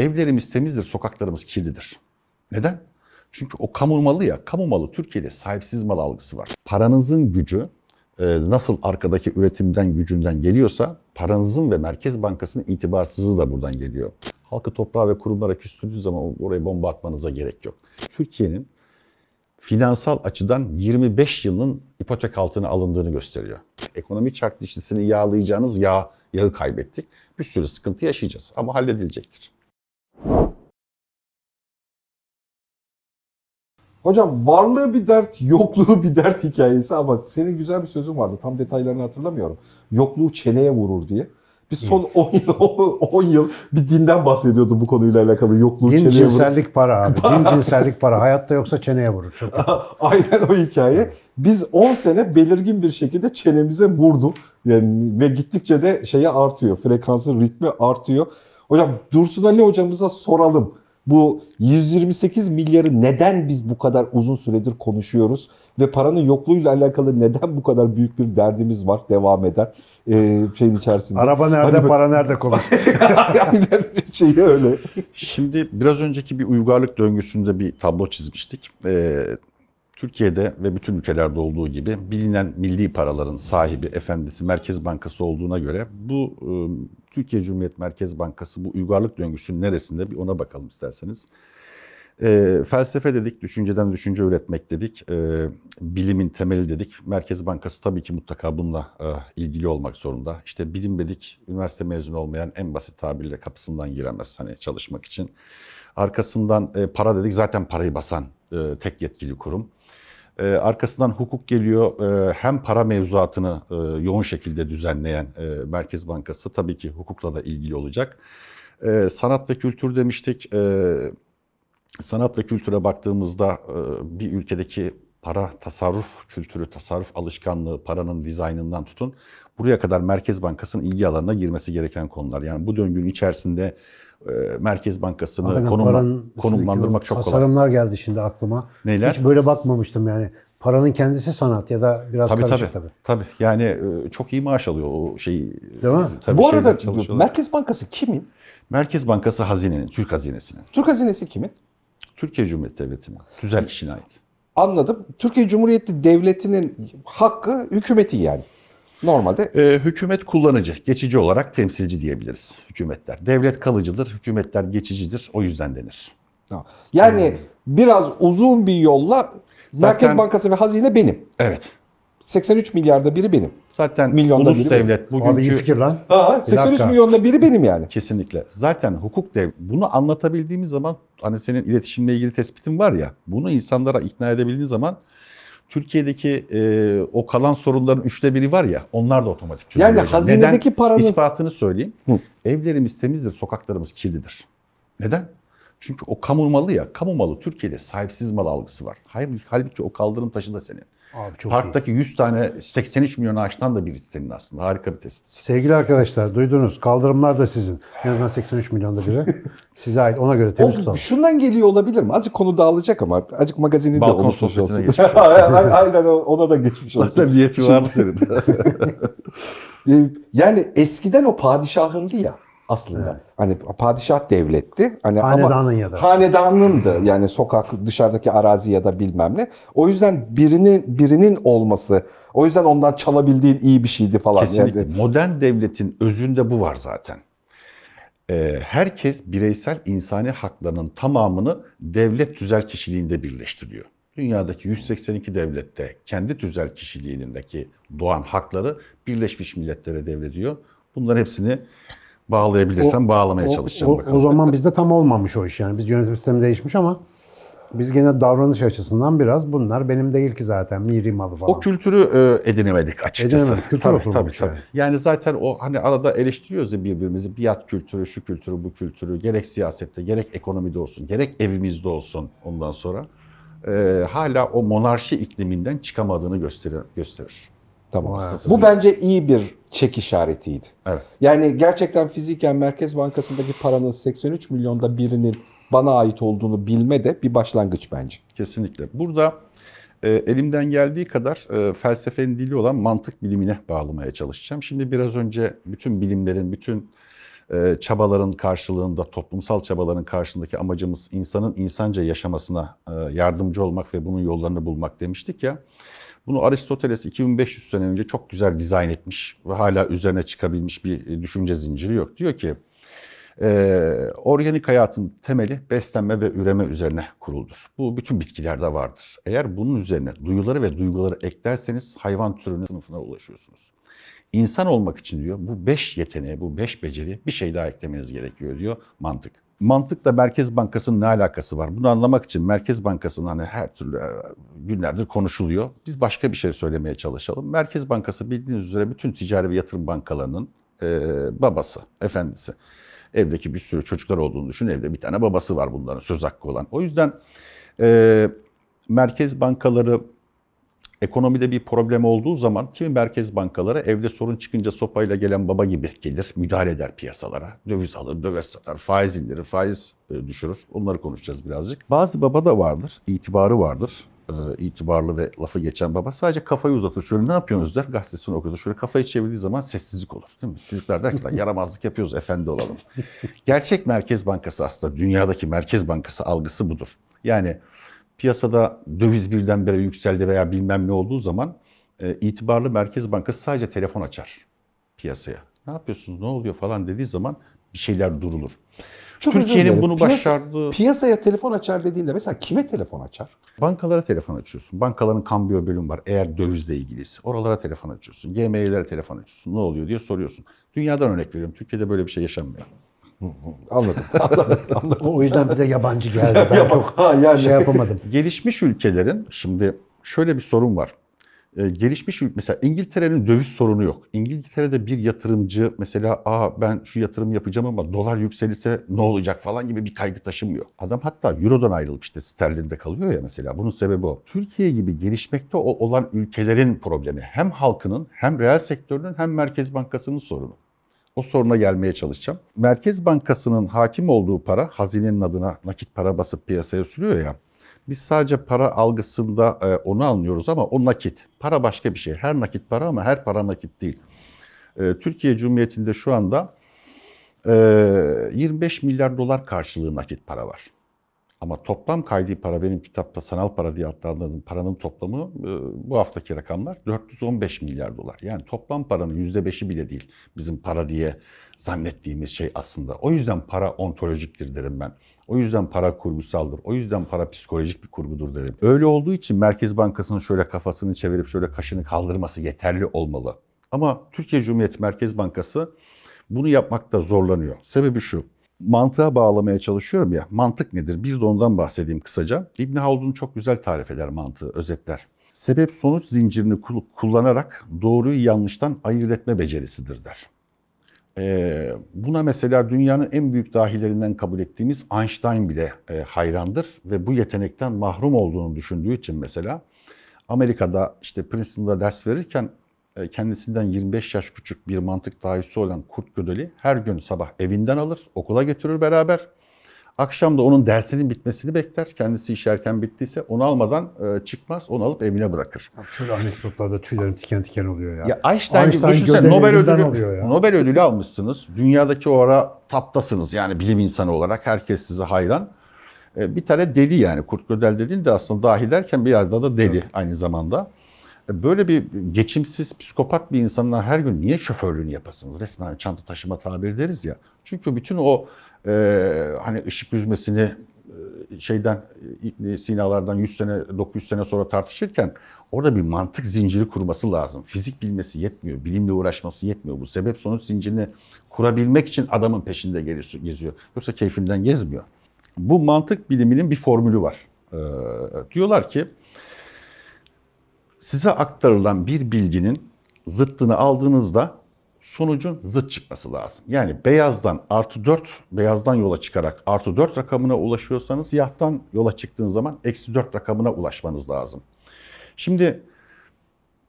Evlerimiz temizdir, sokaklarımız kirlidir. Neden? Çünkü o kamu malı ya, kamu malı Türkiye'de sahipsiz mal algısı var. Paranızın gücü e, nasıl arkadaki üretimden gücünden geliyorsa paranızın ve Merkez Bankası'nın itibarsızlığı da buradan geliyor. Halkı toprağa ve kurumlara küstürdüğü zaman oraya bomba atmanıza gerek yok. Türkiye'nin finansal açıdan 25 yılın ipotek altına alındığını gösteriyor. Ekonomi çark dişlisini yağlayacağınız yağ, yağı kaybettik. Bir sürü sıkıntı yaşayacağız ama halledilecektir. Hocam varlığı bir dert, yokluğu bir dert hikayesi ama senin güzel bir sözün vardı. Tam detaylarını hatırlamıyorum. Yokluğu çeneye vurur diye. Biz son 10 yıl, 10 yıl bir dinden bahsediyordu bu konuyla alakalı. Yokluğu Din çeneye vurur. cinsellik para abi. Din cinsellik para. Hayatta yoksa çeneye vurur. Çok Aynen o hikaye. Biz 10 sene belirgin bir şekilde çenemize vurdu. Yani ve gittikçe de şeye artıyor. Frekansın ritmi artıyor. Hocam Dursun Ali hocamıza soralım. Bu 128 milyarı neden biz bu kadar uzun süredir konuşuyoruz ve paranın yokluğuyla alakalı neden bu kadar büyük bir derdimiz var devam eden e, şeyin içerisinde. Araba nerede, Hadi para nerede konuş. Aynen şeyi öyle. Şimdi biraz önceki bir uygarlık döngüsünde bir tablo çizmiştik. Ee, Türkiye'de ve bütün ülkelerde olduğu gibi bilinen milli paraların sahibi, efendisi Merkez Bankası olduğuna göre bu e, Türkiye Cumhuriyet Merkez Bankası bu uygarlık döngüsünün neresinde bir ona bakalım isterseniz. E, felsefe dedik, düşünceden düşünce üretmek dedik, e, bilimin temeli dedik. Merkez Bankası tabii ki mutlaka bununla e, ilgili olmak zorunda. İşte bilim dedik, üniversite mezunu olmayan en basit tabirle kapısından giremez hani çalışmak için. Arkasından e, para dedik, zaten parayı basan e, tek yetkili kurum. E, arkasından hukuk geliyor. E, hem para mevzuatını e, yoğun şekilde düzenleyen e, Merkez Bankası tabii ki hukukla da ilgili olacak. E, sanat ve kültür demiştik. Sanat ve kültüre baktığımızda e, bir ülkedeki para tasarruf kültürü, tasarruf alışkanlığı, paranın dizaynından tutun buraya kadar Merkez Bankası'nın ilgi alanına girmesi gereken konular. Yani bu döngünün içerisinde e, Merkez Bankası'nı Hakikaten konumla- konumlandırmak çok kolay. Tasarımlar geldi şimdi aklıma. Neyler? Hiç böyle bakmamıştım yani. Paranın kendisi sanat ya da biraz Tabii karışık tabii. tabii. Tabii. Yani e, çok iyi maaş alıyor o şey. Değil mi? Tabii bu arada. Merkez Bankası kimin? Merkez Bankası hazinenin, Türk hazinesinin. Türk hazinesi kimin? Türkiye Cumhuriyeti Devleti'nin. Tüzel kişine ait. Anladım. Türkiye Cumhuriyeti Devleti'nin hakkı hükümeti yani. Normalde E, hükümet kullanıcı, geçici olarak temsilci diyebiliriz hükümetler. Devlet kalıcıdır, hükümetler geçicidir. O yüzden denir. yani biraz uzun bir yolla Merkez Zaten- Bankası ve hazine benim. Evet. 83 milyarda biri benim. Zaten Milyonda ulus biri devlet Abi iyi bugünkü fikir lan. Aa, 83 dakika. milyonda biri benim yani. Kesinlikle. Zaten hukuk dev bunu anlatabildiğimiz zaman hani senin iletişimle ilgili tespitin var ya bunu insanlara ikna edebildiğin zaman Türkiye'deki e, o kalan sorunların üçte biri var ya onlar da otomatik çözülüyor. Yani hazinedeki Neden? paranın- İspatını söyleyeyim. Hı. Evlerimiz temizdir, sokaklarımız kirlidir. Neden? Çünkü o kamu malı ya, kamu malı Türkiye'de sahipsiz mal algısı var. Halbuki, halbuki o kaldırım taşı da senin. Abi çok iyi. Parktaki 100 tane 83 milyon ağaçtan da birisi senin aslında. Harika bir tespit. Sevgili arkadaşlar duydunuz. Kaldırımlar da sizin. En azından 83 milyonda biri. Size ait. Ona göre temiz O, tutalım. şundan geliyor olabilir mi? Azıcık konu dağılacak ama azıcık magazini de Balkon unutmuş sohbetine olsun. geçmiş Aynen ona da geçmiş olsun. Zaten niyeti var senin. Ee, Yani eskiden o padişahındı ya aslında. Hani padişah devletti. Hani Hanedanın ya da. hanedanındı. Yani sokak, dışarıdaki arazi ya da bilmem ne. O yüzden birinin birinin olması, o yüzden ondan çalabildiğin iyi bir şeydi falan. Kesinlikle. Yani, Modern devletin özünde bu var zaten. Ee, herkes bireysel insani haklarının tamamını devlet tüzel kişiliğinde birleştiriyor. Dünyadaki 182 devlette kendi tüzel kişiliğindeki doğan hakları Birleşmiş Milletler'e devrediyor. Bunların hepsini bağlayabilirsem bağlamaya O- çalışacağım o, bakalım. o zaman bizde tam olmamış o iş yani. Biz yönetim sistemi değişmiş ama biz gene davranış açısından biraz bunlar benim değil ki zaten miri malı falan. O kültürü e, edinemedik açıkçası. Edinemedik, kültür tabii, tabii, tabii. yani. Yani zaten o hani arada eleştiriyoruz ya birbirimizi. Biat kültürü, şu kültürü, bu kültürü. Gerek siyasette, gerek ekonomide olsun, gerek evimizde olsun ondan sonra. e, hala o monarşi ikliminden çıkamadığını gösterir. gösterir. tamam. Bu bence iyi bir çek işaretiydi. Evet. Yani gerçekten fiziken Merkez Bankası'ndaki paranın 83 milyonda birinin bana ait olduğunu bilme de bir başlangıç bence. Kesinlikle. Burada e, elimden geldiği kadar e, felsefenin dili olan mantık bilimine bağlamaya çalışacağım. Şimdi biraz önce bütün bilimlerin, bütün e, çabaların karşılığında, toplumsal çabaların karşılığındaki amacımız insanın insanca yaşamasına e, yardımcı olmak ve bunun yollarını bulmak demiştik ya. Bunu Aristoteles 2500 sene önce çok güzel dizayn etmiş ve hala üzerine çıkabilmiş bir e, düşünce zinciri yok. Diyor ki ee, organik hayatın temeli beslenme ve üreme üzerine kuruludur. Bu bütün bitkilerde vardır. Eğer bunun üzerine duyuları ve duyguları eklerseniz hayvan türünün sınıfına ulaşıyorsunuz. İnsan olmak için diyor bu beş yeteneği, bu beş beceri bir şey daha eklemeniz gerekiyor diyor mantık. Mantıkla Merkez Bankası'nın ne alakası var? Bunu anlamak için Merkez Bankası'nın hani her türlü e, günlerdir konuşuluyor. Biz başka bir şey söylemeye çalışalım. Merkez Bankası bildiğiniz üzere bütün ticari ve yatırım bankalarının e, babası, efendisi. Evdeki bir sürü çocuklar olduğunu düşün. Evde bir tane babası var bunların söz hakkı olan. O yüzden e, merkez bankaları ekonomide bir problem olduğu zaman kimi merkez bankaları evde sorun çıkınca sopayla gelen baba gibi gelir, müdahale eder piyasalara. Döviz alır, döviz satar, faiz indirir, faiz e, düşürür. Onları konuşacağız birazcık. Bazı baba da vardır, itibarı vardır. E, itibarlı ve lafı geçen baba sadece kafayı uzatır. Şöyle ne yapıyorsunuz der, gazetesini okur. Şöyle kafayı çevirdiği zaman sessizlik olur. Değil mi? Çocuklar der ki "Lan yaramazlık yapıyoruz, efendi olalım. Gerçek Merkez Bankası aslında dünyadaki Merkez Bankası algısı budur. Yani piyasada döviz birdenbire yükseldi veya bilmem ne olduğu zaman e, itibarlı Merkez Bankası sadece telefon açar piyasaya. Ne yapıyorsunuz, ne oluyor falan dediği zaman bir şeyler durulur. Çok Türkiye'nin bunu Piyasa- başardığı Piyasaya telefon açar dediğinde mesela kime telefon açar? bankalara telefon açıyorsun. Bankaların kambiyo bölüm var eğer dövizle ilgiliyse. Oralara telefon açıyorsun. GME'lere telefon açıyorsun. Ne oluyor diye soruyorsun. Dünyadan örnek veriyorum. Türkiye'de böyle bir şey yaşanmıyor. Anladım, anladım, anladım. O yüzden bize yabancı geldi. Ben çok Ha, yani. şey yapamadım. Gelişmiş ülkelerin şimdi şöyle bir sorun var. Ee, gelişmiş ülke mesela İngiltere'nin döviz sorunu yok. İngiltere'de bir yatırımcı mesela aa ben şu yatırım yapacağım ama dolar yükselirse ne olacak falan gibi bir kaygı taşımıyor. Adam hatta Euro'dan ayrılıp işte sterlinde kalıyor ya mesela. Bunun sebebi o. Türkiye gibi gelişmekte olan ülkelerin problemi hem halkının hem reel sektörünün hem Merkez Bankası'nın sorunu. O soruna gelmeye çalışacağım. Merkez Bankası'nın hakim olduğu para hazinenin adına nakit para basıp piyasaya sürüyor ya. Biz sadece para algısında e, onu anlıyoruz ama o nakit. Para başka bir şey. Her nakit para ama her para nakit değil. E, Türkiye Cumhuriyeti'nde şu anda e, 25 milyar dolar karşılığı nakit para var. Ama toplam kaydi para benim kitapta sanal para diye adlandırdığım paranın toplamı e, bu haftaki rakamlar 415 milyar dolar. Yani toplam paranın %5'i bile değil bizim para diye zannettiğimiz şey aslında. O yüzden para ontolojiktir derim ben. O yüzden para kurgusaldır. O yüzden para psikolojik bir kurgudur derim. Öyle olduğu için Merkez Bankası'nın şöyle kafasını çevirip şöyle kaşını kaldırması yeterli olmalı. Ama Türkiye Cumhuriyeti Merkez Bankası bunu yapmakta zorlanıyor. Sebebi şu. Mantığa bağlamaya çalışıyorum ya. Mantık nedir? Bir de ondan bahsedeyim kısaca. İbn Haldun çok güzel tarif eder mantığı, özetler. Sebep sonuç zincirini kul- kullanarak doğruyu yanlıştan ayırt etme becerisidir der. Ee, buna mesela dünyanın en büyük dahilerinden kabul ettiğimiz Einstein bile e, hayrandır ve bu yetenekten mahrum olduğunu düşündüğü için mesela Amerika'da işte Princeton'da ders verirken kendisinden 25 yaş küçük bir mantık dahisi olan Kurt Gödeli her gün sabah evinden alır, okula götürür beraber. Akşam da onun dersinin bitmesini bekler. Kendisi iş erken bittiyse onu almadan e, çıkmaz, onu alıp evine bırakır. Şöyle anekdotlarda tüylerim tiken tiken oluyor ya. Ya Einstein, Einstein düşünsene Gödeli Nobel ödülü, ya. Nobel ödülü almışsınız. Dünyadaki o ara taptasınız yani bilim insanı olarak herkes size hayran. E, Bir tane deli yani Kurt Gödel dediğin de aslında dahi derken bir yerde da deli aynı zamanda. E, Böyle bir geçimsiz psikopat bir insanla her gün niye şoförlüğünü yapasınız? Resmen çanta taşıma tabiri deriz ya. Çünkü bütün o e, hani ışık yüzmesini e, şeyden e, Sina'lardan 100 sene 900 sene sonra tartışırken orada bir mantık zinciri kurması lazım. Fizik bilmesi yetmiyor, bilimle uğraşması yetmiyor. Bu sebep sonuç zincirini kurabilmek için adamın peşinde geziyor. Yoksa keyfinden gezmiyor. Bu mantık biliminin bir formülü var. Ee, diyorlar ki size aktarılan bir bilginin zıttını aldığınızda sonucun zıt çıkması lazım. Yani beyazdan artı 4, beyazdan yola çıkarak artı 4 rakamına ulaşıyorsanız siyahtan yola çıktığınız zaman eksi 4 rakamına ulaşmanız lazım. Şimdi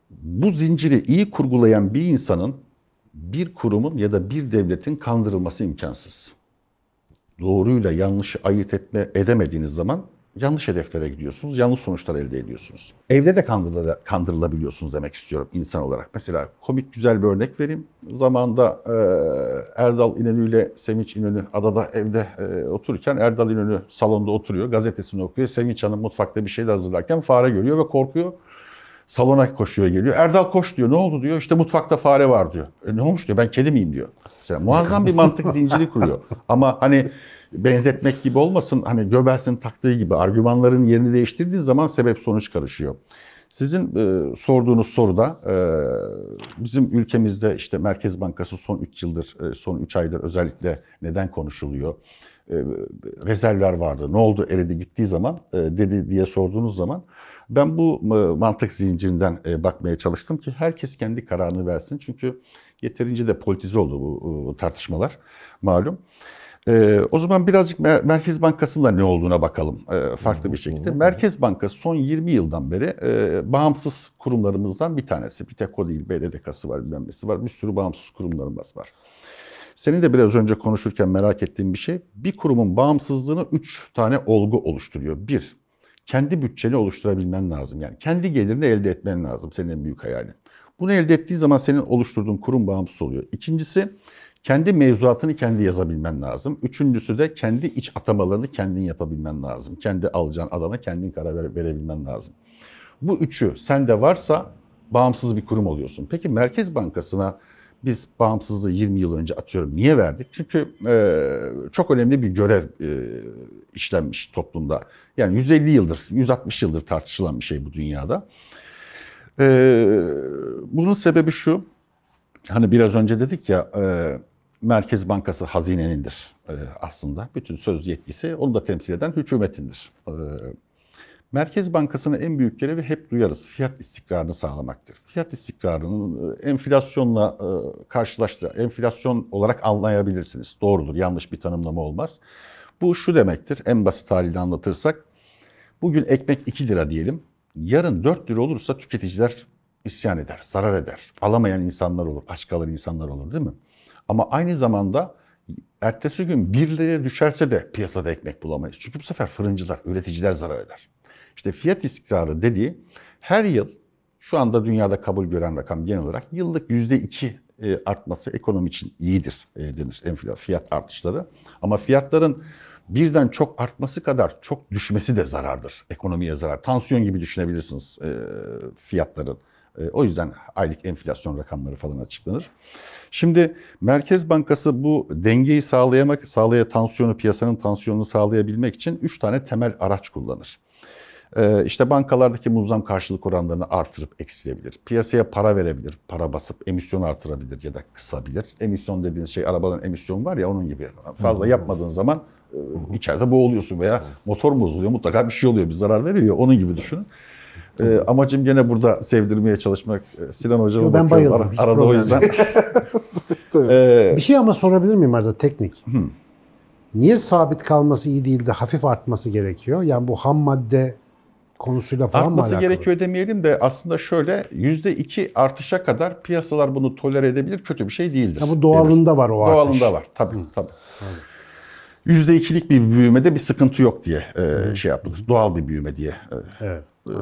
bu zinciri iyi kurgulayan bir insanın bir kurumun ya da bir devletin kandırılması imkansız. Doğruyla yanlışı ayırt etme edemediğiniz zaman yanlış hedeflere gidiyorsunuz, yanlış sonuçlar elde ediyorsunuz. Evde de kandırıla- kandırılabiliyorsunuz demek istiyorum insan olarak. Mesela komik güzel bir örnek vereyim. Zamanında e, Erdal İnönü ile Sevinç İnönü adada evde e, otururken Erdal İnönü salonda oturuyor, gazetesini okuyor. Sevinç Hanım mutfakta bir şeyler hazırlarken fare görüyor ve korkuyor. Salona koşuyor geliyor. Erdal koş diyor. Ne oldu diyor. İşte mutfakta fare var diyor. E, ne olmuş diyor. Ben kedi miyim diyor. Mesela muazzam bir mantık zinciri kuruyor. Ama hani benzetmek gibi olmasın. Hani Göbels'in taktığı gibi argümanların yerini değiştirdiği zaman sebep sonuç karışıyor. Sizin e, sorduğunuz soruda e, bizim ülkemizde işte Merkez Bankası son 3 yıldır, e, son 3 aydır özellikle neden konuşuluyor? E, rezervler vardı. Ne oldu eridi gittiği zaman e, dedi diye sorduğunuz zaman ben bu e, mantık zincirinden e, bakmaya çalıştım ki herkes kendi kararını versin. Çünkü yeterince de politize oldu bu e, tartışmalar malum. E, o zaman birazcık Mer- Merkez Bankası'nda ne olduğuna bakalım e, farklı bir şekilde. Merkez Bankası son 20 yıldan beri e, bağımsız kurumlarımızdan bir tanesi. Bir tek o değil, BDDK'sı var, bilmem nesi var. Bir sürü bağımsız kurumlarımız var. Senin de biraz önce konuşurken merak ettiğim bir şey, bir kurumun bağımsızlığını üç tane olgu oluşturuyor. Bir, kendi bütçeni oluşturabilmen lazım. Yani kendi gelirini elde etmen lazım senin en büyük hayalin. Bunu elde ettiği zaman senin oluşturduğun kurum bağımsız oluyor. İkincisi, kendi mevzuatını kendi yazabilmen lazım. Üçüncüsü de kendi iç atamalarını kendin yapabilmen lazım. Kendi alacağın adama kendin karar vere- verebilmen lazım. Bu üçü sende varsa bağımsız bir kurum oluyorsun. Peki Merkez Bankası'na biz bağımsızlığı 20 yıl önce atıyorum. Niye verdik? Çünkü e, çok önemli bir görev e, işlenmiş toplumda. Yani 150 yıldır, 160 yıldır tartışılan bir şey bu dünyada. E, bunun sebebi şu. Hani biraz önce dedik ya e, Merkez Bankası hazinenindir e, aslında. Bütün söz yetkisi onu da temsil eden hükümetindir. E, Merkez Bankası'nın en büyük görevi hep duyarız. Fiyat istikrarını sağlamaktır. Fiyat istikrarının e, enflasyonla e, karşılaştı. Enflasyon olarak anlayabilirsiniz. Doğrudur. Yanlış bir tanımlama olmaz. Bu şu demektir. En basit haliyle anlatırsak. Bugün ekmek 2 lira diyelim. Yarın 4 lira olursa tüketiciler isyan eder, zarar eder. Alamayan insanlar olur, aç kalır insanlar olur değil mi? Ama aynı zamanda ertesi gün 1 liraya düşerse de piyasada ekmek bulamayız. Çünkü bu sefer fırıncılar, üreticiler zarar eder. İşte fiyat istikrarı dediği her yıl şu anda dünyada kabul gören rakam genel olarak yıllık %2 e, artması ekonomi için iyidir e, denir enflasyon fiyat artışları. Ama fiyatların birden çok artması kadar çok düşmesi de zarardır. Ekonomiye zarar. Tansiyon gibi düşünebilirsiniz e, fiyatların. E, o yüzden aylık enflasyon rakamları falan açıklanır. Şimdi Merkez Bankası bu dengeyi sağlayamak, sağlaya tansiyonu, piyasanın tansiyonunu sağlayabilmek için 3 tane temel araç kullanır. Ee, işte bankalardaki muzzam karşılık oranlarını artırıp eksilebilir. Piyasaya para verebilir, para basıp emisyon artırabilir ya da kısabilir. Emisyon dediğiniz şey arabanın emisyonu var ya onun gibi. Fazla yapmadığın zaman e, içeride boğuluyorsun veya motor bozuluyor mutlaka bir şey oluyor bir zarar veriyor onun gibi düşünün. Ee, amacım gene burada sevdirmeye çalışmak. Ee, Sinan hocama Yo, ben bakıyorum bayıldım, ara- hiç arada o problem yüzden. Tabii. Ee, Bir şey ama sorabilir miyim arada teknik? Niye sabit kalması iyi değil de hafif artması gerekiyor? Yani bu ham madde konusuyla falan mı Artması alakalı? gerekiyor demeyelim de aslında şöyle %2 artışa kadar piyasalar bunu tolere edebilir. Kötü bir şey değildir. Ya bu doğalında var o artış. Doğalında var tabii tabii. %2'lik bir büyümede bir sıkıntı yok diye e, şey yaptık. Doğal bir büyüme diye. E, Evet. E,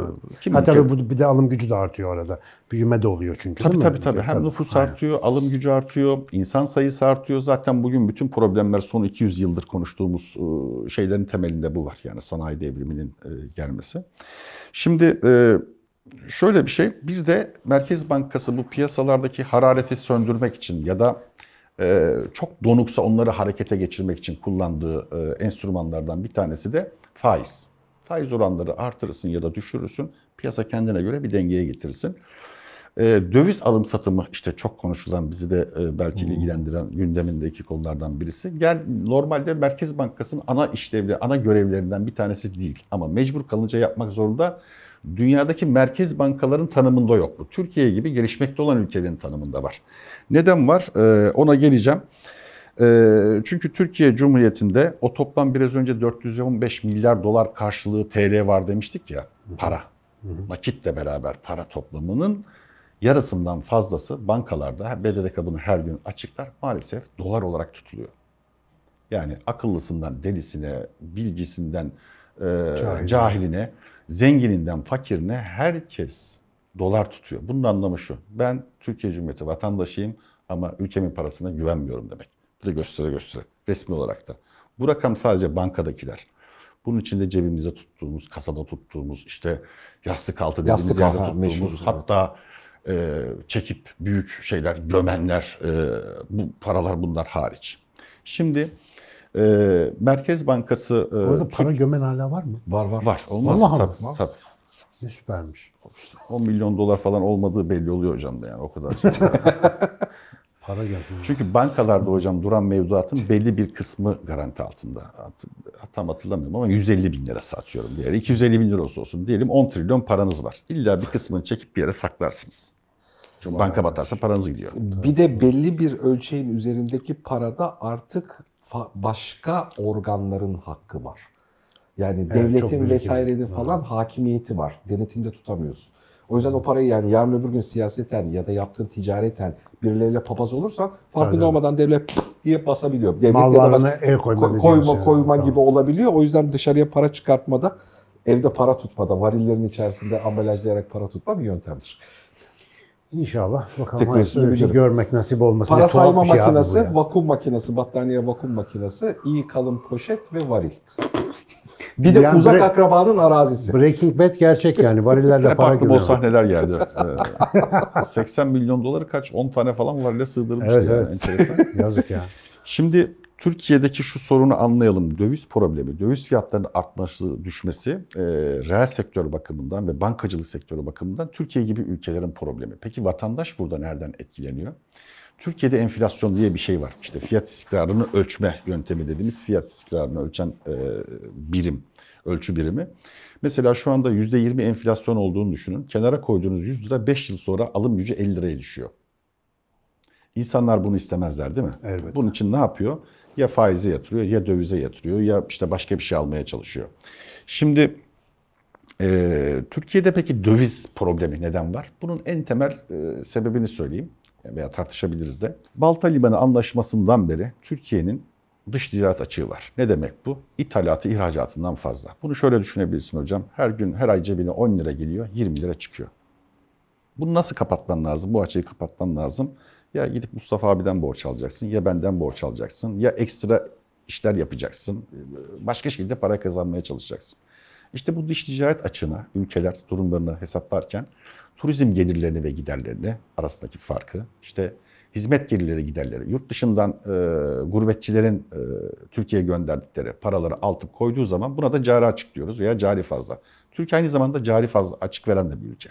kim Ha tabii bu bir de alım gücü de artıyor orada. Büyüme de oluyor çünkü Tabii tabii tabii. Hem nüfus Aynen. artıyor, alım gücü artıyor, insan sayısı artıyor. Zaten bugün bütün problemler son 200 yıldır konuştuğumuz e, şeylerin temelinde bu var. Yani sanayi devriminin e, gelmesi. Şimdi e, şöyle bir şey. Bir de Merkez Bankası bu piyasalardaki harareti söndürmek için ya da çok donuksa onları harekete geçirmek için kullandığı enstrümanlardan bir tanesi de faiz. Faiz oranları artırırsın ya da düşürürsün. Piyasa kendine göre bir dengeye getirsin. E, döviz alım satımı işte çok konuşulan bizi de e, belki ilgilendiren gündemindeki konulardan birisi. Gel normalde Merkez Bankası'nın ana işlevleri, ana görevlerinden bir tanesi değil. Ama mecbur kalınca yapmak zorunda. Dünyadaki merkez bankaların tanımında yok bu. Türkiye gibi gelişmekte olan ülkelerin tanımında var. Neden var? E, ona geleceğim. E, çünkü Türkiye Cumhuriyeti'nde o toplam biraz önce 415 milyar dolar karşılığı TL var demiştik ya para. Nakitle beraber para toplamının yarısından fazlası bankalarda, BDDK bunu her gün açıklar, maalesef dolar olarak tutuluyor. Yani akıllısından delisine, bilgisinden e, Cahil. cahiline, zengininden fakirine herkes dolar tutuyor. Bunun anlamı şu. Ben Türkiye Cumhuriyeti vatandaşıyım ama ülkemin parasına güvenmiyorum demek. De göstere göstere. Resmi olarak da. Bu rakam sadece bankadakiler. Bunun içinde cebimize tuttuğumuz, kasada tuttuğumuz, işte yastık altı dediğimiz Yastık yerde meşhur, tuttuğumuz, hatta e, çekip büyük şeyler, gömenler, e, bu paralar bunlar hariç. Şimdi e, Merkez Bankası e, Bu arada Türk- para gömen hala var mı? Var var. var. Olmaz Vallahi tabii, mi? tabii. Ne süpermiş. 10 milyon dolar falan olmadığı belli oluyor hocam da yani o kadar. Para gömen. Çünkü bankalarda hocam duran mevduatın belli bir kısmı garanti altında. Tam hatırlamıyorum ama 150 bin lira satıyorum bir yere. 250 bin lira olsun diyelim 10 trilyon paranız var. İlla bir kısmını çekip bir yere saklarsınız. Çünkü banka batarsa paranız gidiyor. Bir de belli bir ölçeğin üzerindeki parada artık başka organların hakkı var. Yani çok devletin vesairenin falan hakimiyeti var. Denetimde tutamıyorsun. O yüzden o parayı yani yarın öbür gün siyaseten ya da yaptığın ticareten birileriyle papaz olursan farkında olmadan devlet diye basabiliyor. Devlet ya da el koyma ko- dediğimiz koyma yani. koyma Tamam. gibi olabiliyor. O yüzden dışarıya para çıkartmada, evde para tutmada, varillerin içerisinde ambalajlayarak para tutma bir yöntemdir. İnşallah. Bakalım Teknolojisini bir şey görmek nasip olmasın. Para sayma şey makinesi, vakum makinesi, battaniye vakum makinesi, iyi kalın poşet ve varil. Bir de Yani uzak bre- akrabanın arazisi. Breaking Bad gerçek yani. Varillerle Hep para aklıma o gömüyor. sahneler geldi. Ee, 80 milyon doları kaç? 10 tane falan var ile sığdırmıştı. Evet yani. evet. Enteresan. Yazık ya. Şimdi Türkiye'deki şu sorunu anlayalım. Döviz problemi, döviz fiyatlarının artması, düşmesi e, reel sektör bakımından ve bankacılık sektörü bakımından Türkiye gibi ülkelerin problemi. Peki vatandaş burada nereden etkileniyor? Türkiye'de enflasyon diye bir şey var. İşte fiyat istikrarını ölçme yöntemi dediğimiz fiyat istikrarını ölçen e, birim, ölçü birimi. Mesela şu anda %20 enflasyon olduğunu düşünün. Kenara koyduğunuz 100 lira 5 yıl sonra alım gücü 50 liraya düşüyor. İnsanlar bunu istemezler değil mi? Elbette. Bunun için ne yapıyor? Ya faize yatırıyor, ya dövize yatırıyor, ya işte başka bir şey almaya çalışıyor. Şimdi e, Türkiye'de peki döviz problemi neden var? Bunun en temel e, sebebini söyleyeyim veya tartışabiliriz de. Balta Limanı Anlaşması'ndan beri Türkiye'nin dış ticaret açığı var. Ne demek bu? İthalatı ihracatından fazla. Bunu şöyle düşünebilirsin hocam. Her gün her ay cebine 10 lira geliyor, 20 lira çıkıyor. Bunu nasıl kapatman lazım? Bu açığı kapatman lazım. Ya gidip Mustafa abiden borç alacaksın, ya benden borç alacaksın, ya ekstra işler yapacaksın. Başka şekilde para kazanmaya çalışacaksın. İşte bu dış ticaret açığına ülkeler durumlarını hesaplarken turizm gelirlerini ve giderlerini arasındaki farkı, işte hizmet gelirleri giderleri, yurt dışından e, gurbetçilerin e, Türkiye'ye gönderdikleri paraları altıp koyduğu zaman buna da cari açık diyoruz veya cari fazla. Türkiye aynı zamanda cari fazla açık veren de bir ülke.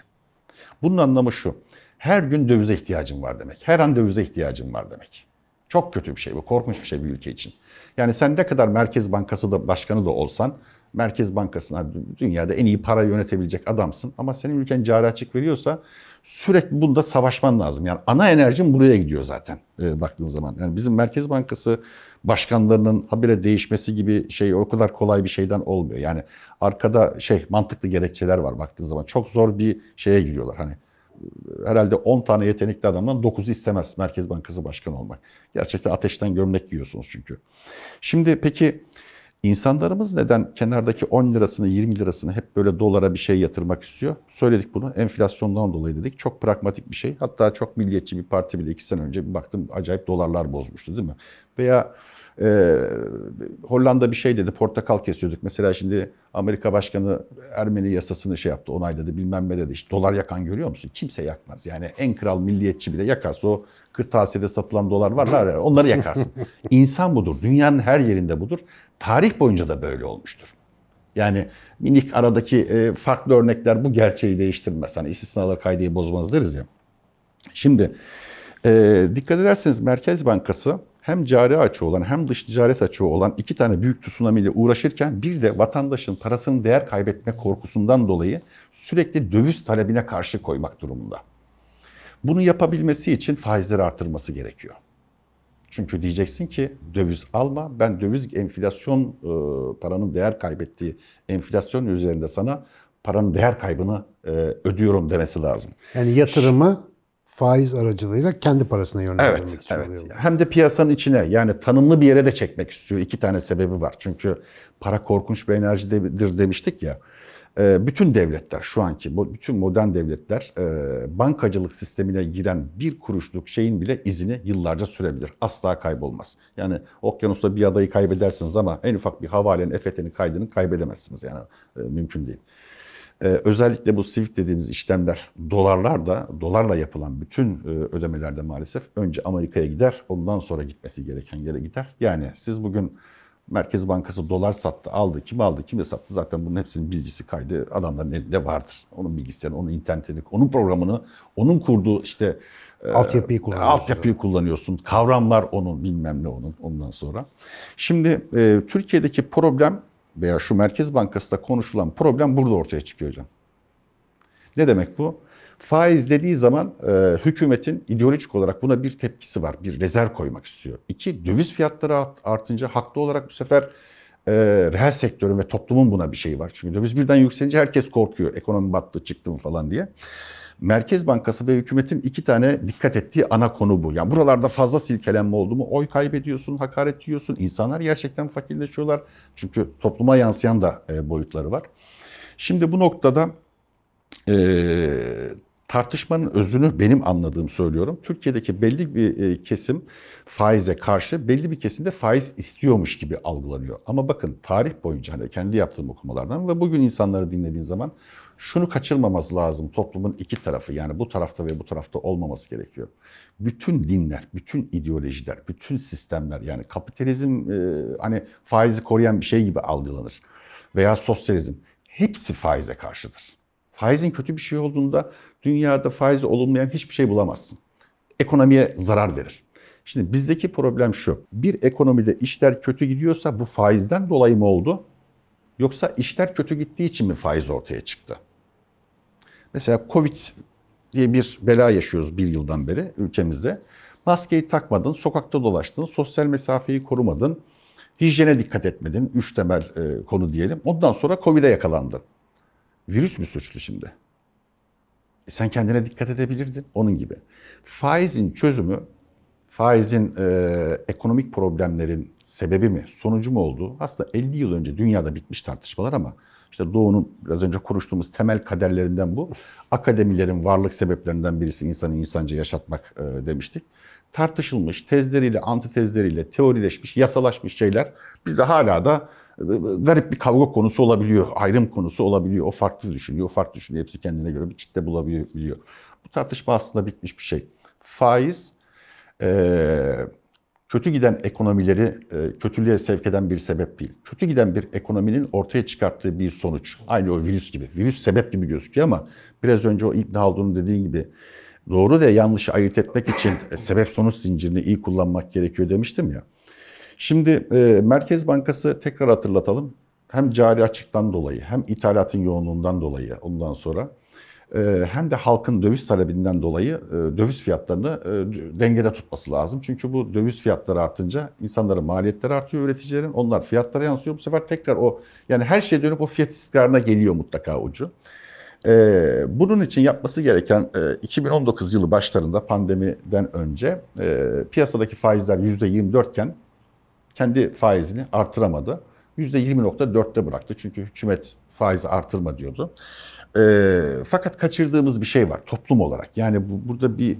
Bunun anlamı şu. Her gün dövize ihtiyacım var demek. Her an dövize ihtiyacım var demek. Çok kötü bir şey bu. Korkunç bir şey bir ülke için. Yani sen ne kadar Merkez Bankası da başkanı da olsan Merkez Bankası'na dünyada en iyi para yönetebilecek adamsın. Ama senin ülken cari açık veriyorsa sürekli bunda savaşman lazım. Yani ana enerjin buraya gidiyor zaten e, baktığın zaman. Yani bizim Merkez Bankası başkanlarının habire değişmesi gibi şey o kadar kolay bir şeyden olmuyor. Yani arkada şey mantıklı gerekçeler var baktığın zaman. Çok zor bir şeye giriyorlar. Hani herhalde 10 tane yetenekli adamdan 9'u istemez Merkez Bankası Başkanı olmak. Gerçekten ateşten gömlek giyiyorsunuz çünkü. Şimdi peki insanlarımız neden kenardaki 10 lirasını 20 lirasını hep böyle dolara bir şey yatırmak istiyor? Söyledik bunu enflasyondan dolayı dedik. Çok pragmatik bir şey. Hatta çok milliyetçi bir parti bile 2 sene önce bir baktım acayip dolarlar bozmuştu değil mi? Veya e, Hollanda bir şey dedi, portakal kesiyorduk. Mesela şimdi Amerika Başkanı Ermeni yasasını şey yaptı, onayladı bilmem ne dedi. İşte dolar yakan görüyor musun? Kimse yakmaz. Yani en kral milliyetçi bile yakarsa o kırtasiyede satılan dolar var ya onları yakarsın. İnsan budur. Dünyanın her yerinde budur. Tarih boyunca da böyle olmuştur. Yani minik aradaki e, farklı örnekler bu gerçeği değiştirmez. Hani istisnalar kaydeyi bozmaz deriz ya. Şimdi e, dikkat ederseniz Merkez Bankası hem cari açığı olan hem dış ticaret açığı olan iki tane büyük tsunami ile uğraşırken bir de vatandaşın parasının değer kaybetme korkusundan dolayı sürekli döviz talebine karşı koymak durumunda. Bunu yapabilmesi için faizleri artırması gerekiyor. Çünkü diyeceksin ki döviz alma, ben döviz enflasyon e, paranın değer kaybettiği enflasyon üzerinde sana paranın değer kaybını e, ödüyorum demesi lazım. Yani yatırımı faiz aracılığıyla kendi parasına Evet, yönlendirmek için evet. oluyor. Hem de piyasanın içine yani tanımlı bir yere de çekmek istiyor. İki tane sebebi var. Çünkü para korkunç bir enerjidir demiştik ya. Ee, Bütün devletler şu anki bütün modern devletler e, bankacılık sistemine giren bir kuruşluk şeyin bile izini yıllarca sürebilir. Asla kaybolmaz. Yani okyanusta bir adayı kaybedersiniz ama en ufak bir havalenin EFT'nin kaydını kaybedemezsiniz. Yani e, mümkün değil. Ee, özellikle bu Swift dediğimiz işlemler dolarlar da dolarla yapılan bütün e, ödemelerde maalesef önce Amerika'ya gider ondan sonra gitmesi gereken yere gider. Yani siz bugün Merkez Bankası dolar sattı, aldı, kim aldı, kime sattı zaten bunun hepsinin bilgisi kaydı adamların elinde vardır. Onun bilgisayarı, onun internetini, onun programını, onun kurduğu işte e, Altyapıyı kullanıyorsun. Altyapıyı kullanıyorsun. Kavramlar onun, bilmem ne onun ondan sonra. Şimdi e, Türkiye'deki problem veya şu Merkez Bankası'da konuşulan problem burada ortaya çıkıyor hocam. Ne demek bu? Faiz dediği zaman e, hükümetin ideolojik olarak buna bir tepkisi var. Bir rezerv koymak istiyor. İki, döviz fiyatları art- artınca haklı olarak bu sefer e, reel sektörün ve toplumun buna bir şeyi var. Çünkü döviz birden yükselince herkes korkuyor. Ekonomi battı, çıktı mı falan diye. Merkez Bankası ve hükümetin iki tane dikkat ettiği ana konu bu. Yani buralarda fazla silkelenme oldu mu oy kaybediyorsun, hakaret yiyorsun. İnsanlar gerçekten fakirleşiyorlar. Çünkü topluma yansıyan da e, boyutları var. Şimdi bu noktada e, tartışmanın özünü benim anladığım söylüyorum. Türkiye'deki belli bir e, kesim faize karşı, belli bir kesim de faiz istiyormuş gibi algılanıyor. Ama bakın tarih boyunca hani kendi yaptığım okumalardan ve bugün insanları dinlediğin zaman şunu kaçırmaması lazım. Toplumun iki tarafı yani bu tarafta ve bu tarafta olmaması gerekiyor. Bütün dinler, bütün ideolojiler, bütün sistemler yani kapitalizm e, hani faizi koruyan bir şey gibi algılanır. Veya sosyalizm hepsi faize karşıdır. Faizin kötü bir şey olduğunda dünyada faizi olumlayan hiçbir şey bulamazsın. Ekonomiye zarar verir. Şimdi bizdeki problem şu. Bir ekonomide işler kötü gidiyorsa bu faizden dolayı mı oldu? Yoksa işler kötü gittiği için mi faiz ortaya çıktı? Mesela Covid diye bir bela yaşıyoruz bir yıldan beri ülkemizde. Maskeyi takmadın, sokakta dolaştın, sosyal mesafeyi korumadın, hijyene dikkat etmedin. Üç temel e, konu diyelim. Ondan sonra Covid'e yakalandın. Virüs mü suçlu şimdi? E sen kendine dikkat edebilirdin onun gibi. Faizin çözümü, faizin e, ekonomik problemlerin sebebi mi, sonucu mu olduğu aslında 50 yıl önce dünyada bitmiş tartışmalar ama işte Doğu'nun biraz önce konuştuğumuz temel kaderlerinden bu. Akademilerin varlık sebeplerinden birisi insanı insanca yaşatmak e, demiştik. Tartışılmış, tezleriyle, antitezleriyle, teorileşmiş, yasalaşmış şeyler bizde hala da garip bir kavga konusu olabiliyor, ayrım konusu olabiliyor. O farklı düşünüyor, o farklı düşünüyor. Hepsi kendine göre bir kitle bulabiliyor. Bu tartışma aslında bitmiş bir şey. Faiz e, kötü giden ekonomileri e, kötülüğe sevk eden bir sebep değil. Kötü giden bir ekonominin ortaya çıkarttığı bir sonuç. Aynı o virüs gibi. Virüs sebep gibi gözüküyor ama biraz önce o İbn Haldun'un dediği gibi doğru ve yanlışı ayırt etmek için e, sebep sonuç zincirini iyi kullanmak gerekiyor demiştim ya. Şimdi e, Merkez Bankası tekrar hatırlatalım. Hem cari açıktan dolayı hem ithalatın yoğunluğundan dolayı ondan sonra e, hem de halkın döviz talebinden dolayı e, döviz fiyatlarını e, dengede tutması lazım. Çünkü bu döviz fiyatları artınca insanların maliyetleri artıyor üreticilerin. Onlar fiyatlara yansıyor. Bu sefer tekrar o yani her şey dönüp o fiyat istikrarına geliyor mutlaka ucu. Ee, bunun için yapması gereken e, 2019 yılı başlarında pandemiden önce e, piyasadaki faizler %24 iken kendi faizini artıramadı. %20.4'te bıraktı. Çünkü hükümet faizi artırma diyordu. Ee, fakat kaçırdığımız bir şey var toplum olarak. Yani bu, burada bir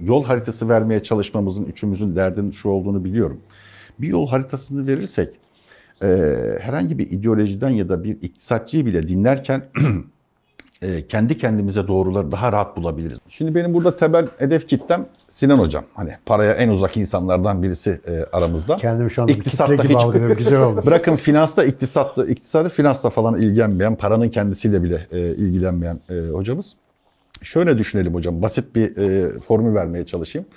yol haritası vermeye çalışmamızın üçümüzün derdinin şu olduğunu biliyorum. Bir yol haritasını verirsek e, herhangi bir ideolojiden ya da bir iktisatçıyı bile dinlerken e, kendi kendimize doğruları daha rahat bulabiliriz. Şimdi benim burada temel hedef kitlem Sinan Hocam. Hani paraya en uzak insanlardan birisi e, aramızda. Kendimi şu anda bir İktisatta kitle gibi hiç- algılıyorum. Güzel oldu. Bırakın finansta, iktisatta, iktisadi finansla falan ilgilenmeyen, paranın kendisiyle bile e, ilgilenmeyen e, hocamız. Şöyle düşünelim hocam, basit bir e, formül vermeye çalışayım.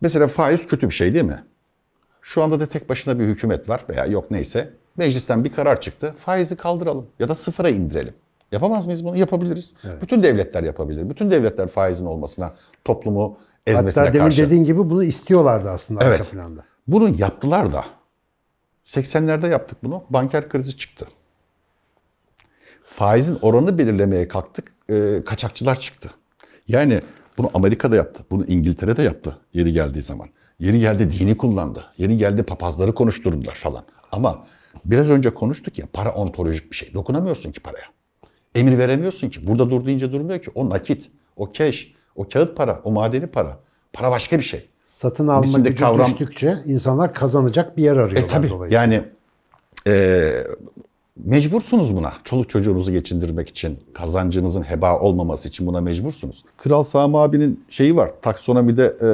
Mesela faiz kötü bir şey değil mi? Şu anda da tek başına bir hükümet var veya yok neyse. Meclisten bir karar çıktı. Faizi kaldıralım ya da sıfıra indirelim. Yapamaz mıyız bunu? Yapabiliriz. Bütün devletler yapabilir. Bütün devletler faizin olmasına, toplumu ezmesine Hatta demin karşı. dediğin gibi bunu istiyorlardı aslında Evet. arka planda. Bunu yaptılar da. 80'lerde yaptık bunu. Banker krizi çıktı. Faizin oranını belirlemeye kalktık. e, kaçakçılar çıktı. Yani Bunu Amerika'da yaptı. Bunu İngiltere'de yaptı yeri geldiği zaman. Yeri geldi dini kullandı. Yeri geldi papazları konuşturdular falan. Ama biraz önce konuştuk ya para ontolojik bir şey. Dokunamıyorsun ki paraya. Emir veremiyorsun ki. Burada dur deyince durmuyor ki. O nakit, o cash, o kağıt para, o madeni para. Para başka bir şey. Satın alma Bizim gücü kavram- düştükçe insanlar kazanacak bir yer arıyorlar E tabii yani e, mecbursunuz buna. Çoluk çocuğunuzu geçindirmek için, kazancınızın heba olmaması için buna mecbursunuz. Kral Sami abinin şeyi var, taksonomide e,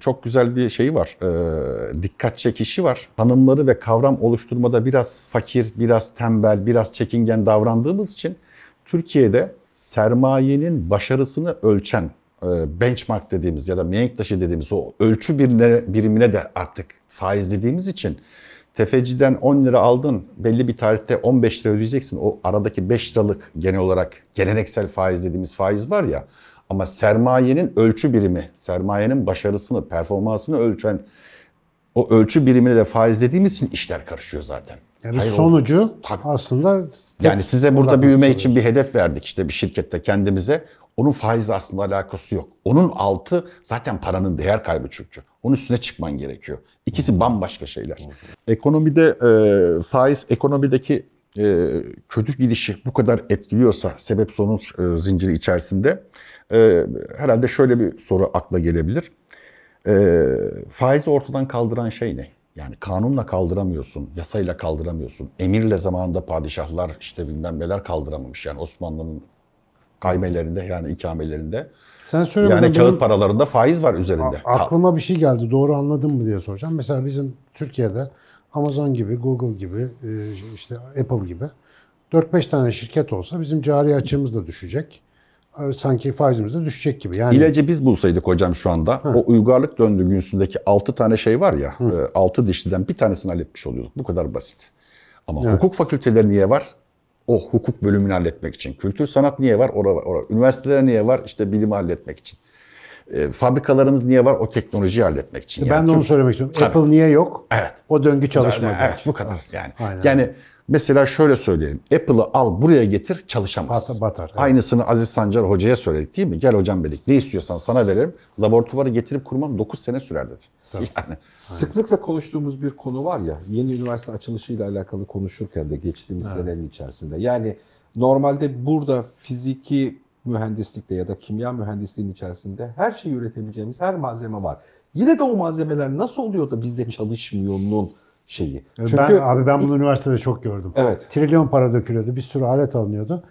çok güzel bir şeyi var, e, dikkat çekişi var. Tanımları ve kavram oluşturmada biraz fakir, biraz tembel, biraz çekingen davrandığımız için Türkiye'de sermayenin başarısını ölçen e, benchmark dediğimiz ya da mihenk taşı dediğimiz o ölçü birine, birimine de artık faiz dediğimiz için tefeciden 10 lira aldın belli bir tarihte 15 lira ödeyeceksin. O aradaki 5 liralık genel olarak geleneksel faiz dediğimiz faiz var ya ama sermayenin ölçü birimi, sermayenin başarısını, performansını ölçen o ölçü birimine de faiz dediğimiz için işler karışıyor zaten. Yani Hayır, sonucu Tabii. aslında yani size burada büyüme oluyoruz. için bir hedef verdik işte bir şirkette kendimize. Onun faizle aslında alakası yok. Onun altı zaten paranın değer kaybı çünkü. Onun üstüne çıkman gerekiyor. İkisi bambaşka şeyler. Ekonomide e, faiz ekonomideki e, kötü gidişi bu kadar etkiliyorsa sebep sonuç e, zinciri içerisinde e, herhalde şöyle bir soru akla gelebilir. E, faizi ortadan kaldıran şey ne? Yani kanunla kaldıramıyorsun, yasayla kaldıramıyorsun. Emirle zamanında padişahlar işte bilmem neler kaldıramamış. Yani Osmanlı'nın kaymelerinde yani ikamelerinde. sen söylemeden Yani kağıt paralarında faiz var üzerinde. aklıma bir şey geldi. Doğru anladın mı diye soracağım. Mesela bizim Türkiye'de Amazon gibi, Google gibi, e, işte Apple gibi 4-5 tane şirket olsa bizim cari açığımız da düşecek. E, Sanki faizimiz de düşecek gibi. Yani İlacı biz bulsaydık hocam şu anda o uygarlık döngüsündeki 6 tane şey var ya 6 dişliden bir tanesini halletmiş oluyorduk. Bu kadar basit. Ama Evet. hukuk fakülteleri niye var? O hukuk bölümünü halletmek için. Kültür sanat niye var? Ora, ora. Üniversiteler niye var? İşte bilimi halletmek için. E, fabrikalarımız niye var? O teknolojiyi halletmek için. ben Yani de onu Türk- söylemek istiyorum. Tabii. Apple niye yok? Evet. O döngü çalışmadı. Evet bu kadar yani. Aynen. Yani mesela şöyle söyleyelim. Apple'ı al buraya getir çalışamaz. Batar- batar, evet. Aynısını Aziz Sancar hocaya söyledik değil mi? Gel hocam dedik. Ne istiyorsan sana verelim. Laboratuvarı getirip kurmam 9 sene sürer dedi. Yani Sıklıkla konuştuğumuz bir konu var ya, yeni üniversite açılışıyla alakalı konuşurken de geçtiğimiz senenin içerisinde. Yani normalde burada fiziki mühendislikte ya da kimya mühendisliğinin içerisinde her şeyi üretebileceğimiz her malzeme var. Yine de o malzemeler nasıl oluyor da bizde çalışmıyor'nun şeyi. Çünkü ben, abi ben bunu üniversitede çok gördüm. Evet. Trilyon para dökülüyordu. Bir sürü alet alınıyordu.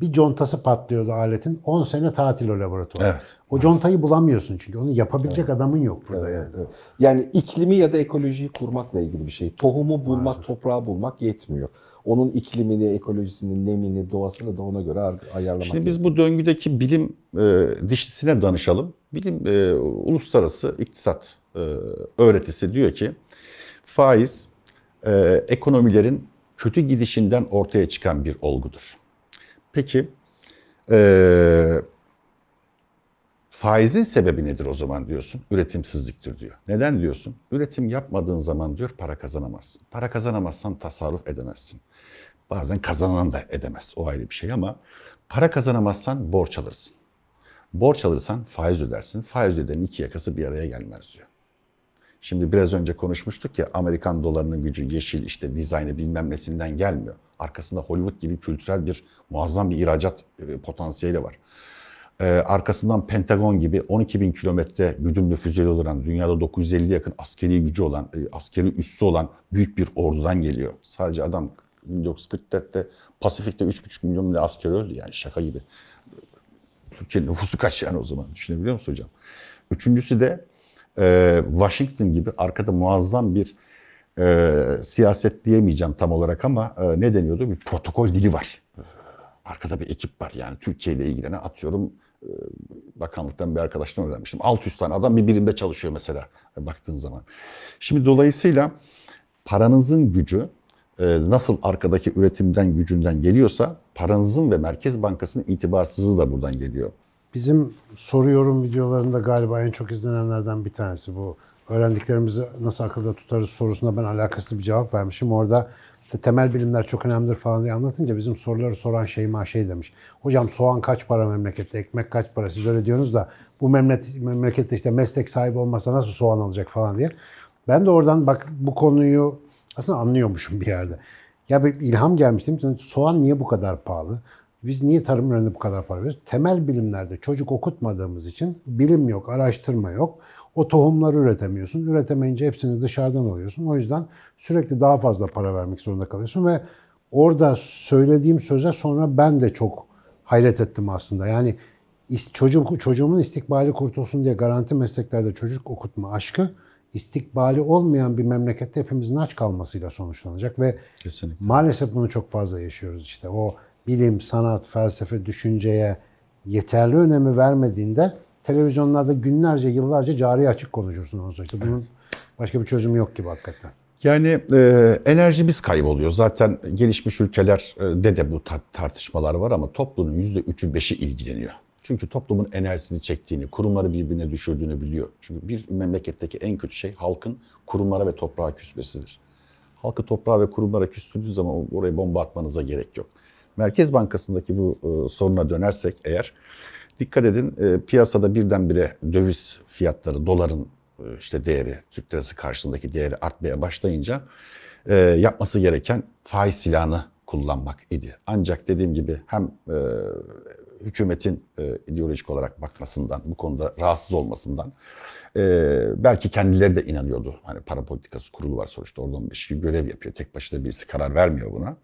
Bir contası patlıyordu aletin. 10 sene tatil o laboratuvar. Evet. O contayı bulamıyorsun çünkü. Onu yapabilecek adamın yok burada Evet, yani. evet. Yani iklimi ya da ekolojiyi kurmakla ilgili bir şey. Tohumu bulmak, toprağı bulmak yetmiyor. Onun iklimini, ekolojisini, nemini, doğasını da ona göre ar- ayarlamak Şimdi biz bu döngüdeki bilim e, dişlisine danışalım. Bilim e, uluslararası iktisat e, öğretisi diyor ki faiz e, ekonomilerin kötü gidişinden ortaya çıkan bir olgudur. Peki e, faizin sebebi nedir o zaman diyorsun? Üretimsizliktir diyor. Neden diyorsun? Üretim yapmadığın zaman diyor para kazanamazsın. Para kazanamazsan tasarruf edemezsin. Bazen kazanan da edemez. O ayrı bir şey ama para kazanamazsan borç alırsın. Borç alırsan faiz ödersin. Faiz ödenin iki yakası bir araya gelmez diyor. Şimdi biraz önce konuşmuştuk ya Amerikan dolarının gücü yeşil işte dizaynı bilmem nesinden gelmiyor. Arkasında Hollywood gibi kültürel bir muazzam bir ihracat e, potansiyeli var. Ee, arkasından Pentagon gibi 12 bin kilometre güdümlü füzeli olan, dünyada 950 yakın askeri gücü olan, e, askeri üssü olan büyük bir ordudan geliyor. Sadece adam 1944'te Pasifik'te 3,5 milyon bile asker öldü yani şaka gibi. Türkiye'nin nüfusu kaç yani o zaman düşünebiliyor musun hocam? Üçüncüsü de e, Washington gibi arkada muazzam bir e, siyaset diyemeyeceğim tam olarak ama e, ne deniyordu? Bir protokol dili var. Arkada bir ekip var yani Türkiye ile ilgilenen atıyorum e, bakanlıktan bir arkadaştan öğrenmiştim. 600 tane adam bir birimde çalışıyor mesela e, baktığın zaman. Şimdi dolayısıyla paranızın gücü e, nasıl arkadaki üretimden gücünden geliyorsa paranızın ve Merkez Bankası'nın itibarsızlığı da buradan geliyor. Bizim soru yorum videolarında galiba en çok izlenenlerden bir tanesi bu. Öğrendiklerimizi nasıl akılda tutarız sorusuna ben alakasız bir cevap vermişim. Orada te- temel bilimler çok önemlidir falan diye anlatınca bizim soruları soran Şeyma şey demiş. Hocam soğan kaç para memlekette, ekmek kaç para siz öyle diyorsunuz da bu memleket, memlekette işte meslek sahibi olmasa nasıl soğan alacak falan diye. Ben de oradan bak bu konuyu aslında anlıyormuşum bir yerde. Ya bir ilham gelmiştim. Soğan niye bu kadar pahalı? Biz niye tarım ürününe bu kadar para veriyoruz? Temel bilimlerde çocuk okutmadığımız için bilim yok, araştırma yok. O tohumları üretemiyorsun. Üretemeyince hepsini dışarıdan alıyorsun. O yüzden sürekli daha fazla para vermek zorunda kalıyorsun ve orada söylediğim söze sonra ben de çok hayret ettim aslında. Yani çocuk, çocuğumun istikbali kurtulsun diye garanti mesleklerde çocuk okutma aşkı istikbali olmayan bir memlekette hepimizin aç kalmasıyla sonuçlanacak ve Kesinlikle. Maalesef bunu çok fazla yaşıyoruz işte. O bilim, sanat, felsefe, düşünceye yeterli önemi vermediğinde televizyonlarda günlerce, yıllarca cari açık konuşursun ondan sonra. Bunun başka bir çözümü yok gibi hakikaten. Yani e, enerjimiz kayboluyor. Zaten gelişmiş ülkelerde de bu tar- tartışmalar var ama toplumun %3'ü 5'i ilgileniyor. Çünkü toplumun enerjisini çektiğini, kurumları birbirine düşürdüğünü biliyor. Çünkü bir memleketteki en kötü şey halkın kurumlara ve toprağa küsmesidir. Halkı toprağa ve kurumlara küstürdüğü zaman oraya bomba atmanıza gerek yok. Merkez Bankası'ndaki bu e, soruna dönersek eğer, dikkat edin e, piyasada birdenbire döviz fiyatları, doların e, işte değeri, Türk lirası karşılığındaki değeri artmaya başlayınca e, yapması gereken faiz silahını kullanmak idi. Ancak dediğim gibi hem e, hükümetin e, ideolojik olarak bakmasından, bu konuda rahatsız olmasından e, belki kendileri de inanıyordu. Hani para politikası kurulu var sonuçta oradan bir şey görev yapıyor. Tek başına birisi karar vermiyor buna.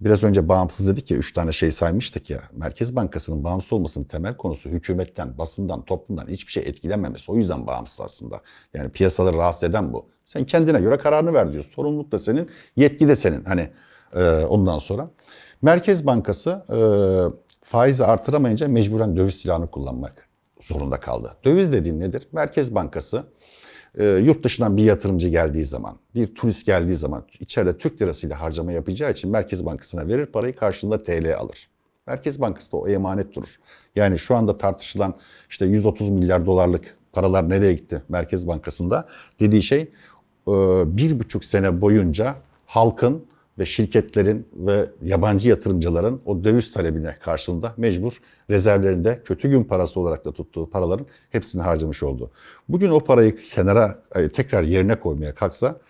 Biraz önce bağımsız dedik ya, üç tane şey saymıştık ya. Merkez Bankası'nın bağımsız olmasının temel konusu hükümetten, basından, toplumdan hiçbir şey etkilenmemesi. O yüzden bağımsız aslında. Yani piyasaları rahatsız eden bu. Sen kendine göre kararını ver diyorsun. Sorumluluk da senin, yetki de senin. Hani e, ondan sonra. Merkez Bankası e, faizi artıramayınca mecburen döviz silahını kullanmak zorunda kaldı. Döviz dediğin nedir? Merkez Bankası e, yurt dışından bir yatırımcı geldiği zaman, bir turist geldiği zaman içeride Türk lirasıyla harcama yapacağı için Merkez Bankası'na verir parayı karşılığında TL alır. Merkez Bankası da o emanet durur. Yani şu anda tartışılan işte 130 milyar dolarlık paralar nereye gitti Merkez Bankası'nda dediği şey e, bir buçuk sene boyunca halkın ve şirketlerin ve yabancı yatırımcıların o döviz talebine karşılığında mecbur rezervlerinde kötü gün parası olarak da tuttuğu paraların hepsini harcamış oldu. Bugün o parayı kenara e, tekrar yerine koymaya kalksa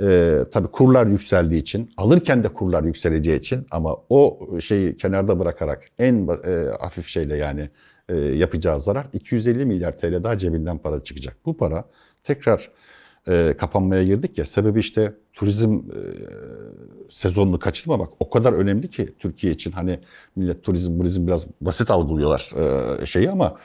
e, tabii kurlar yükseldiği için, alırken de kurlar yükseleceği için ama o şeyi kenarda bırakarak en e, hafif şeyle yani e, yapacağı zarar 250 milyar TL daha cebinden para çıkacak. Bu para tekrar e, kapanmaya girdik ya sebebi işte turizm e, sezonunu kaçırmamak o kadar önemli ki Türkiye için. Hani millet turizm turizm biraz basit algılıyorlar e, şeyi ama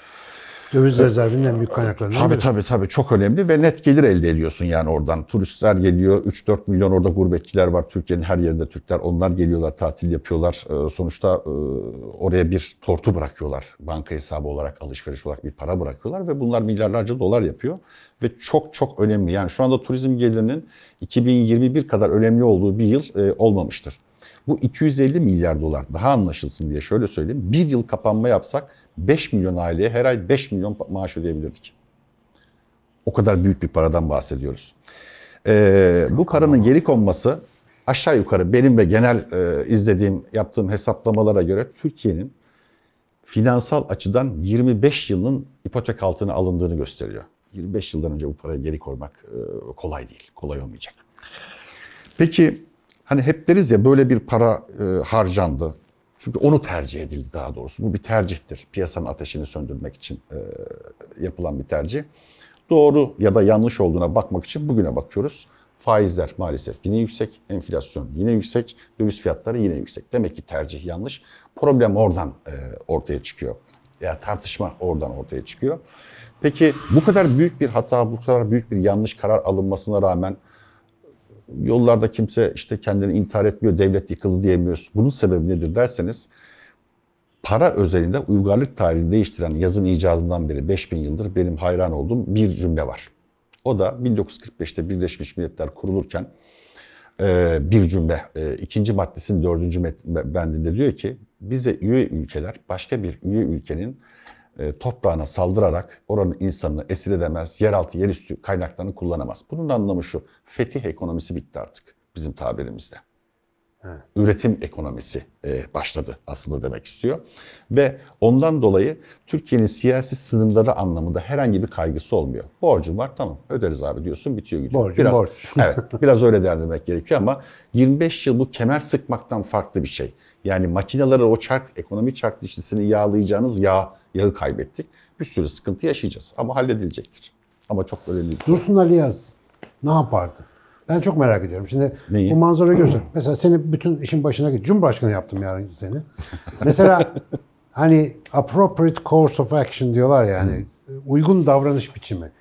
Döviz rezervinin en büyük kaynaklarından Tabii biri. tabii tabii çok önemli ve net gelir elde ediyorsun yani oradan. Turistler geliyor, 3-4 milyon orada gurbetçiler var. Türkiye'nin her yerinde Türkler. Onlar geliyorlar, tatil yapıyorlar. Ee, sonuçta e, oraya bir tortu bırakıyorlar. Banka hesabı olarak, alışveriş olarak bir para bırakıyorlar ve bunlar milyarlarca dolar yapıyor. Ve çok çok önemli. Yani şu anda turizm gelirinin 2021 kadar önemli olduğu bir yıl e, olmamıştır. Bu 250 milyar dolar daha anlaşılsın diye şöyle söyleyeyim. Bir yıl kapanma yapsak 5 milyon aileye her ay 5 milyon maaş ödeyebilirdik. O kadar büyük bir paradan bahsediyoruz. Ee, bu paranın geri konması aşağı yukarı benim ve genel e, izlediğim, yaptığım hesaplamalara göre Türkiye'nin finansal açıdan 25 yılın ipotek altına alındığını gösteriyor. 25 yıldan önce bu parayı geri koymak e, kolay değil, kolay olmayacak. Peki hani hep deriz ya böyle bir para e, harcandı. Çünkü onu tercih edildi daha doğrusu. Bu bir tercihtir. Piyasanın ateşini söndürmek için e, yapılan bir tercih. Doğru ya da yanlış olduğuna bakmak için bugüne bakıyoruz. Faizler maalesef yine yüksek, enflasyon yine yüksek, döviz fiyatları yine yüksek. Demek ki tercih yanlış. Problem oradan e, ortaya çıkıyor. Ya tartışma oradan ortaya çıkıyor. Peki bu kadar büyük bir hata, bu kadar büyük bir yanlış karar alınmasına rağmen yollarda kimse işte kendini intihar etmiyor, devlet yıkıldı diyemiyoruz. Bunun sebebi nedir derseniz para özelinde uygarlık tarihini değiştiren yazın icadından beri 5000 yıldır benim hayran olduğum bir cümle var. O da 1945'te Birleşmiş Milletler kurulurken e, bir cümle. E, ikinci maddesinin dördüncü bendinde diyor ki bize üye ülkeler başka bir üye ülkenin e, toprağına saldırarak oranın insanını esir edemez, yeraltı, yerüstü kaynaklarını kullanamaz. Bunun anlamı şu, fetih ekonomisi bitti artık bizim tabirimizde. üretim ekonomisi e, başladı aslında demek istiyor. Ve ondan dolayı Türkiye'nin siyasi sınırları anlamında herhangi bir kaygısı olmuyor. Borcum var tamam öderiz abi diyorsun bitiyor gidiyor. Borcum biraz, borç. evet biraz öyle değerlendirmek gerekiyor ama 25 yıl bu kemer sıkmaktan farklı bir şey. Yani makineleri o çark, ekonomi çark dişlisini yağlayacağınız yağ, yağı kaybettik. Bir sürü sıkıntı yaşayacağız ama halledilecektir. Ama çok önemli. Dursun Ali Yaz ne yapardı? Ben çok merak ediyorum. Şimdi Neyi? bu manzara görsen. Mesela seni bütün işin başına git. Cumhurbaşkanı yaptım yarın seni. Mesela hani appropriate course of action diyorlar yani. Uygun davranış biçimi.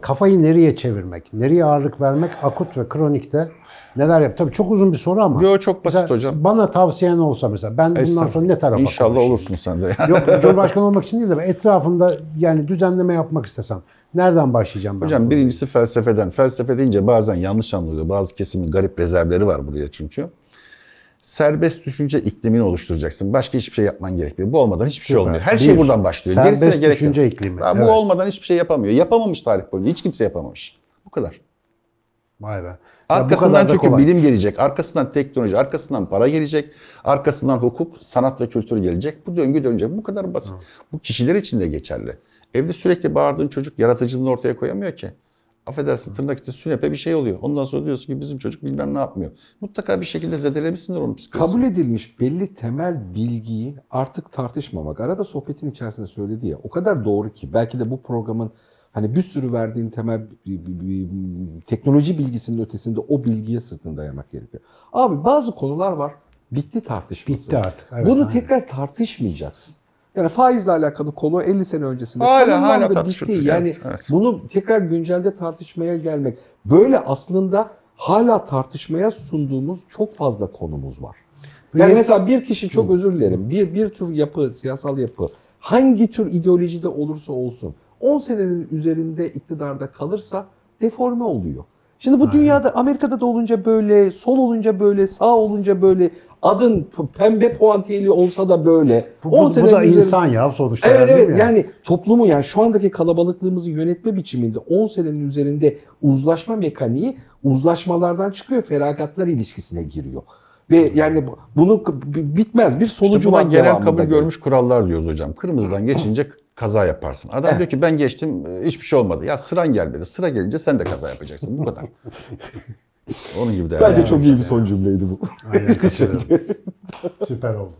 Kafayı nereye çevirmek, nereye ağırlık vermek akut ve kronikte neler yap? Tabii çok uzun bir soru ama. Yo, çok basit Mesela hocam. Bana tavsiyen olsa mesela ben bundan sonra ne tarafa İnşallah konuşayım? olursun sen de. Yok Cumhurbaşkanı olmak için değil de ben etrafında yani düzenleme yapmak istesem nereden başlayacağım ben? Hocam birincisi felsefeden. Felsefe deyince bazen yanlış anlıyor. Bazı kesimin garip rezervleri var buraya çünkü. Serbest düşünce iklimini oluşturacaksın. Başka hiçbir şey yapman gerekmiyor. Bu olmadan hiçbir şey olmuyor. Her şey Bir, buradan başlıyor. serbest Gerisine gerek düşünce yok. iklimi, Ya Bu evet. olmadan hiçbir şey yapamıyor. Yapamamış tarih boyunca. Hiç kimse yapamamış. Bu kadar. Vay be. Ya Arkasından çünkü kolay. bilim gelecek, arkasından teknoloji, arkasından para gelecek, arkasından hukuk, sanat ve kültür gelecek. Bu döngü dönecek. Bu kadar basit. Bu kişiler için de geçerli. Evde sürekli bağırdığın çocuk yaratıcılığını ortaya koyamıyor ki. Affedersin tırnak içinde sünepe bir şey oluyor. Ondan sonra diyorsun ki bizim çocuk bilmem ne yapmıyor. Mutlaka bir şekilde zedelemişsindir onun psikolojisini. Kabul edilmiş belli temel bilgiyi artık tartışmamak. Arada sohbetin içerisinde söyledi ya o kadar doğru ki belki de bu programın hani bir sürü verdiğin temel bir- bir- bir- teknoloji bilgisinin ötesinde o bilgiye sırtını dayamak gerekiyor. Abi bazı konular var bitti tartışması. Bitti artık. Evet, Bunu aynen. tekrar tartışmayacaksın. Yani faizle alakalı konu 50 sene öncesinde Hala- hala bitti. tartışılıyor. Yani Evet, evet. bunu tekrar güncelde tartışmaya gelmek. Böyle aslında hala tartışmaya sunduğumuz çok fazla konumuz var. Yani mesela bir kişi çok özür dilerim. Bir bir tür yapı, siyasal yapı hangi tür ideolojide olursa olsun 10 senenin üzerinde iktidarda kalırsa deforme oluyor. Şimdi bu dünyada Amerika'da da olunca böyle, sol olunca böyle, sağ olunca böyle, adın pembe puantiyeli olsa da böyle. Bu, bu, 10 bu da üzerinde- insan ya sonuçta. Evet evet mi yani toplumu yani şu andaki kalabalıklığımızı yönetme biçiminde 10 senenin üzerinde uzlaşma mekaniği uzlaşmalardan çıkıyor feragatlar ilişkisine giriyor. Ve yani bu- bunu bitmez bir İşte sonucu buna var genel kabul geliyor. görmüş kurallar diyoruz hocam. Kırmızıdan geçince kaza yaparsın. Adam Evet. diyor ki ben geçtim e, hiçbir şey olmadı. Ya sıran gelmedi. Sıra gelince sen de kaza yapacaksın. Bu kadar. Onun gibi değerli. Bence çok iyi bir son cümleydi bu. Aynen katılıyorum. Süper oldu.